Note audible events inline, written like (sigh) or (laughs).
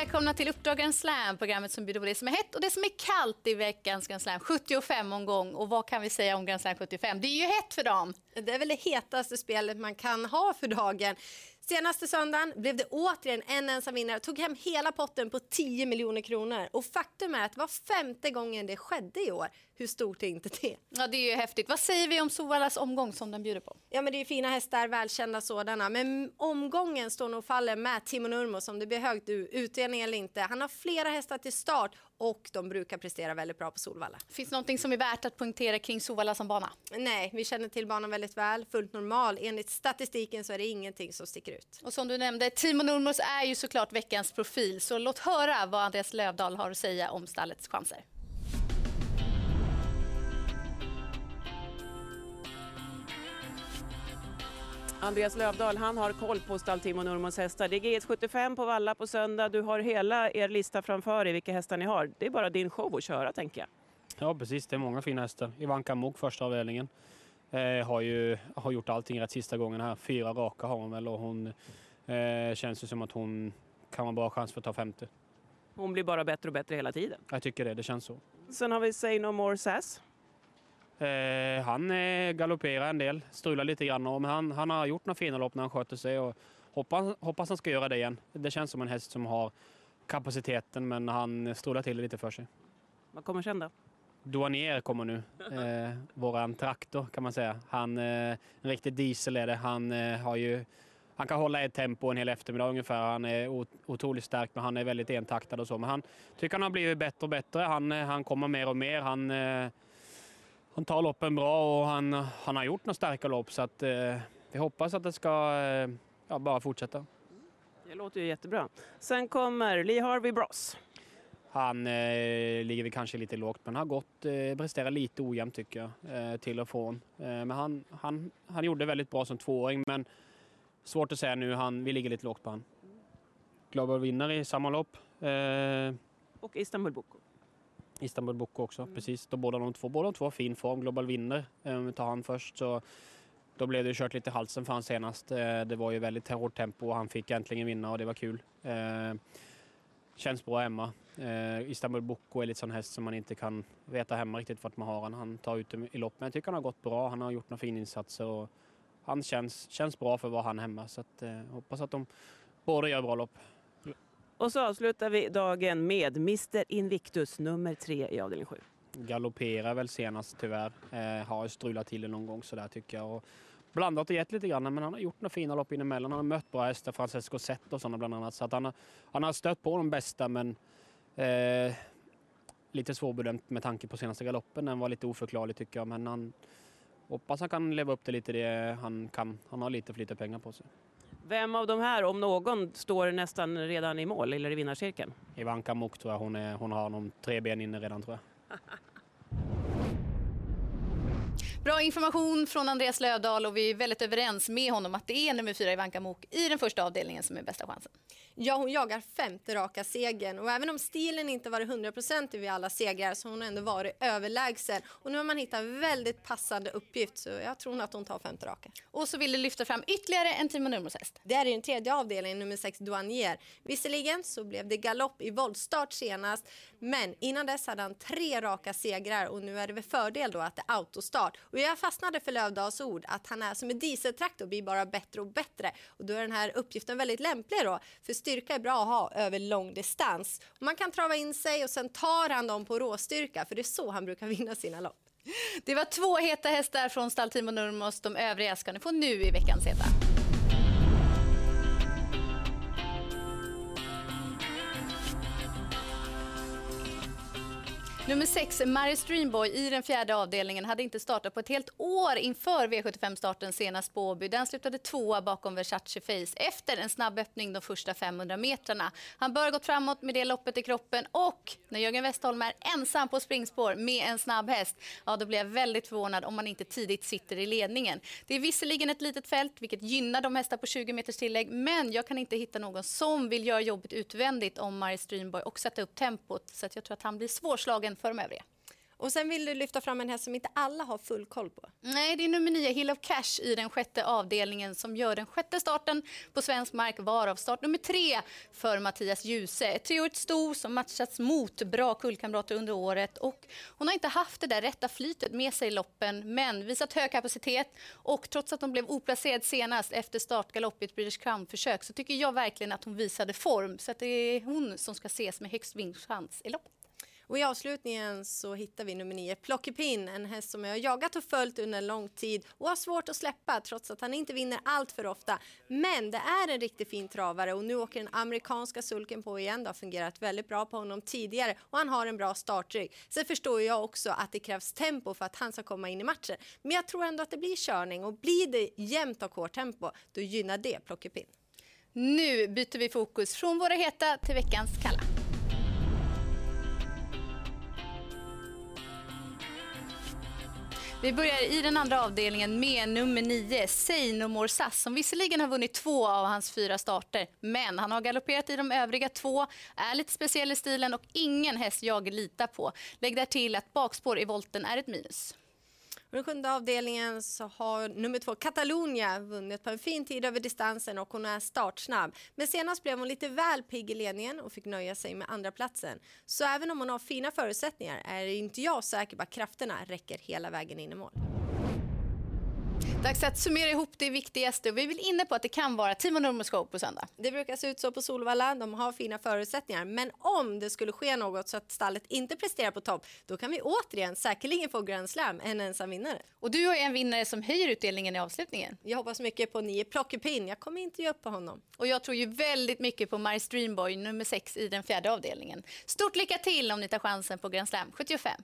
välkomna till Uppdrag Grand Slam, programmet som bjuder på det som är hett och det som är kallt i veckans Grand Slam 75 omgång. Och vad kan vi säga om Grand Slam 75? Det är ju hett för dem. Det är väl det hetaste spelet man kan ha för dagen. Senaste söndagen blev det återigen en ensam vinnare, tog hem hela potten på 10 miljoner kronor. Och faktum är att det var femte gången det skedde i år. Hur stort är inte det? Ja, det är ju häftigt. Vad säger vi om Sovalas omgång som den bjuder på? Ja, men det är fina hästar, välkända sådana. Men omgången står nog faller med Timo Nurmos om det blir högt utdelning eller inte. Han har flera hästar till start och de brukar prestera väldigt bra på Solvalla. Finns det någonting som är värt att poängtera kring Solvalla som bana? Nej, vi känner till banan väldigt väl. Fullt normal. Enligt statistiken så är det ingenting som sticker ut. Och som du nämnde, Timo Nurmos är ju såklart veckans profil. Så låt höra vad Andreas Lövdahl har att säga om stallets chanser. Andreas Lövdahl han har koll på stall Timo Nurmos hästar. Det är GS75 på Valla på söndag. Du har hela er lista framför dig, vilka hästar ni har. Det är bara din show att köra, tänker jag. Ja, precis. Det är många fina hästar. Ivanka Mok, första avdelningen, eh, har ju har gjort allting rätt sista gången här. Fyra raka har hon väl och hon eh, känns ju som att hon kan ha bra chans för att ta femte. Hon blir bara bättre och bättre hela tiden. Jag tycker det, det känns så. Sen har vi Say No More Sass. Eh, han eh, galopperar en del, strular lite grann, men han, han har gjort några fina lopp när han sköter sig och hoppas, hoppas han ska göra det igen. Det känns som en häst som har kapaciteten, men han strular till det lite för sig. Vad kommer sen då? Douanier kommer nu, (laughs) eh, våran traktor kan man säga. Han, eh, en riktig diesel är det. Han eh, har ju han kan hålla ett tempo en hel eftermiddag ungefär. Han är otroligt stark, men han är väldigt entaktad och så. Men han tycker han har blivit bättre och bättre. Han, eh, han kommer mer och mer. Han, eh, han tar loppen bra och han, han har gjort några starka lopp så att eh, vi hoppas att det ska eh, ja, bara fortsätta. Det låter ju jättebra. Sen kommer Lee Harvey Bross. Han eh, ligger vi kanske lite lågt men har gått, eh, presterat lite ojämnt tycker jag, eh, till och från. Eh, men han, han, han gjorde väldigt bra som tvååring men svårt att säga nu, han, vi ligger lite lågt på han. Global vinnare i samma lopp. Eh, och Istanbul Boko. Istanbul Boko också, mm. precis. Då båda de två, båda de två har fin form. Global vinner, eh, om vi tar han först. Så då blev det kört lite halsen för han senast. Eh, det var ju väldigt hårt tempo och han fick äntligen vinna och det var kul. Eh, känns bra hemma. Istanbul Boko är lite sån häst som man inte kan veta hemma riktigt att man har han. Han tar ut i lopp, men jag tycker han har gått bra. Han har gjort några fina insatser och han känns, känns bra för att vara han hemma. Så att, hoppas att de båda gör bra lopp. Och så avslutar vi dagen med Mr Invictus nummer tre i avdelning 7. Galopperar väl senast tyvärr. Eh, har strulat till det någon gång sådär tycker jag. Och blandat och gett lite grann men han har gjort några fina lopp inemellan. Han har mött bra hästar, Francesco Zet och sådana bland annat. Så att han, har, han har stött på de bästa men eh, lite svårbedömt med tanke på senaste galoppen. Den var lite oförklarlig tycker jag men han hoppas han kan leva upp till lite det han kan. Han har lite för lite pengar på sig. Vem av de här, om någon, står nästan redan i mål eller i vinnarcirkeln? Ivanka Mok tror jag. Hon, är, hon har de tre ben inne redan tror jag. (laughs) Bra information från Andreas Lövdahl och vi är väldigt överens med honom att det är nummer fyra Ivanka Mok i den första avdelningen som är bästa chansen. Ja, hon jagar femte raka segern och även om stilen inte varit hundraprocentig vid alla segrar så har hon ändå varit överlägsen. Och nu har man hittat väldigt passande uppgift så jag tror att hon tar femte raka. Och så vill du lyfta fram ytterligare en Timo Nurmos häst. Det är i den tredje avdelningen, nummer sex Douanier. Visserligen så blev det galopp i voltstart senast, men innan dess hade han tre raka segrar och nu är det väl fördel då att det är autostart. Och jag fastnade för Lövdahls ord att han är som en dieseltraktor, blir bara bättre och bättre. Och då är den här uppgiften väldigt lämplig då, för styrka är bra att ha över lång distans. Man kan trava in sig och sen tar han dem på råstyrka, för det är så han brukar vinna sina lopp. Det var två heta hästar från stall Timo Nurmos. De övriga ska ni få nu i veckans heta. Nummer sex, Mary Streamboy i den fjärde avdelningen hade inte startat på ett helt år inför V75-starten senast på Åby. Den slutade tvåa bakom Versace Face efter en snabb öppning de första 500 metrarna. Han bör ha gått framåt med det loppet i kroppen och när Jörgen Westholm är ensam på springspår med en snabb häst, ja då blir jag väldigt förvånad om man inte tidigt sitter i ledningen. Det är visserligen ett litet fält, vilket gynnar de hästar på 20 meters tillägg, men jag kan inte hitta någon som vill göra jobbet utvändigt om Mary Streamboy och sätta upp tempot, så jag tror att han blir svårslagen för de övriga. Och sen vill du lyfta fram en häst som inte alla har full koll på. Nej, det är nummer nio, Hill of Cash i den sjätte avdelningen som gör den sjätte starten på svensk mark, varav start nummer tre för Mattias Djuse. Ett treårigt sto som matchats mot bra kullkamrater under året och hon har inte haft det där rätta flytet med sig i loppen men visat hög kapacitet och trots att hon blev oplacerad senast efter startgalopp i ett British Crown-försök så tycker jag verkligen att hon visade form så att det är hon som ska ses med högst vinstchans i loppet. Och I avslutningen så hittar vi nummer nio, Plockepinn, en häst som jag har jagat och följt under en lång tid och har svårt att släppa trots att han inte vinner allt för ofta. Men det är en riktigt fin travare och nu åker den amerikanska sulken på igen. Det har fungerat väldigt bra på honom tidigare och han har en bra startrygg. Sen förstår jag också att det krävs tempo för att han ska komma in i matchen. Men jag tror ändå att det blir körning och blir det jämnt och hårt tempo, då gynnar det Plockepinn. Nu byter vi fokus från våra heta till veckans kamp. Vi börjar i den andra avdelningen med nummer 9, Say No More Sass, som visserligen har vunnit två av hans fyra starter, men han har galopperat i de övriga två, är lite speciell i stilen och ingen häst jag litar på. Lägg där till att bakspår i volten är ett minus. Och den sjunde avdelningen så har nummer två Catalonia vunnit på en fin tid över distansen och hon är startsnabb. Men senast blev hon lite väl pigg i ledningen och fick nöja sig med andra platsen. Så även om hon har fina förutsättningar är inte jag säker på att krafterna räcker hela vägen in i mål. Dags att summera ihop det viktigaste. Vi väl inne på att det kan vara Timo Nurmos show på söndag. Det brukar se ut så på Solvalla. De har fina förutsättningar. Men om det skulle ske något så att stallet inte presterar på topp, då kan vi återigen säkerligen få Grand Slam, en ensam vinnare. Och du har en vinnare som höjer utdelningen i avslutningen. Jag hoppas mycket på nio Plockepinn. Jag kommer inte ge upp på honom. Och jag tror ju väldigt mycket på My Streamboy, nummer sex i den fjärde avdelningen. Stort lycka till om ni tar chansen på Grand Slam 75.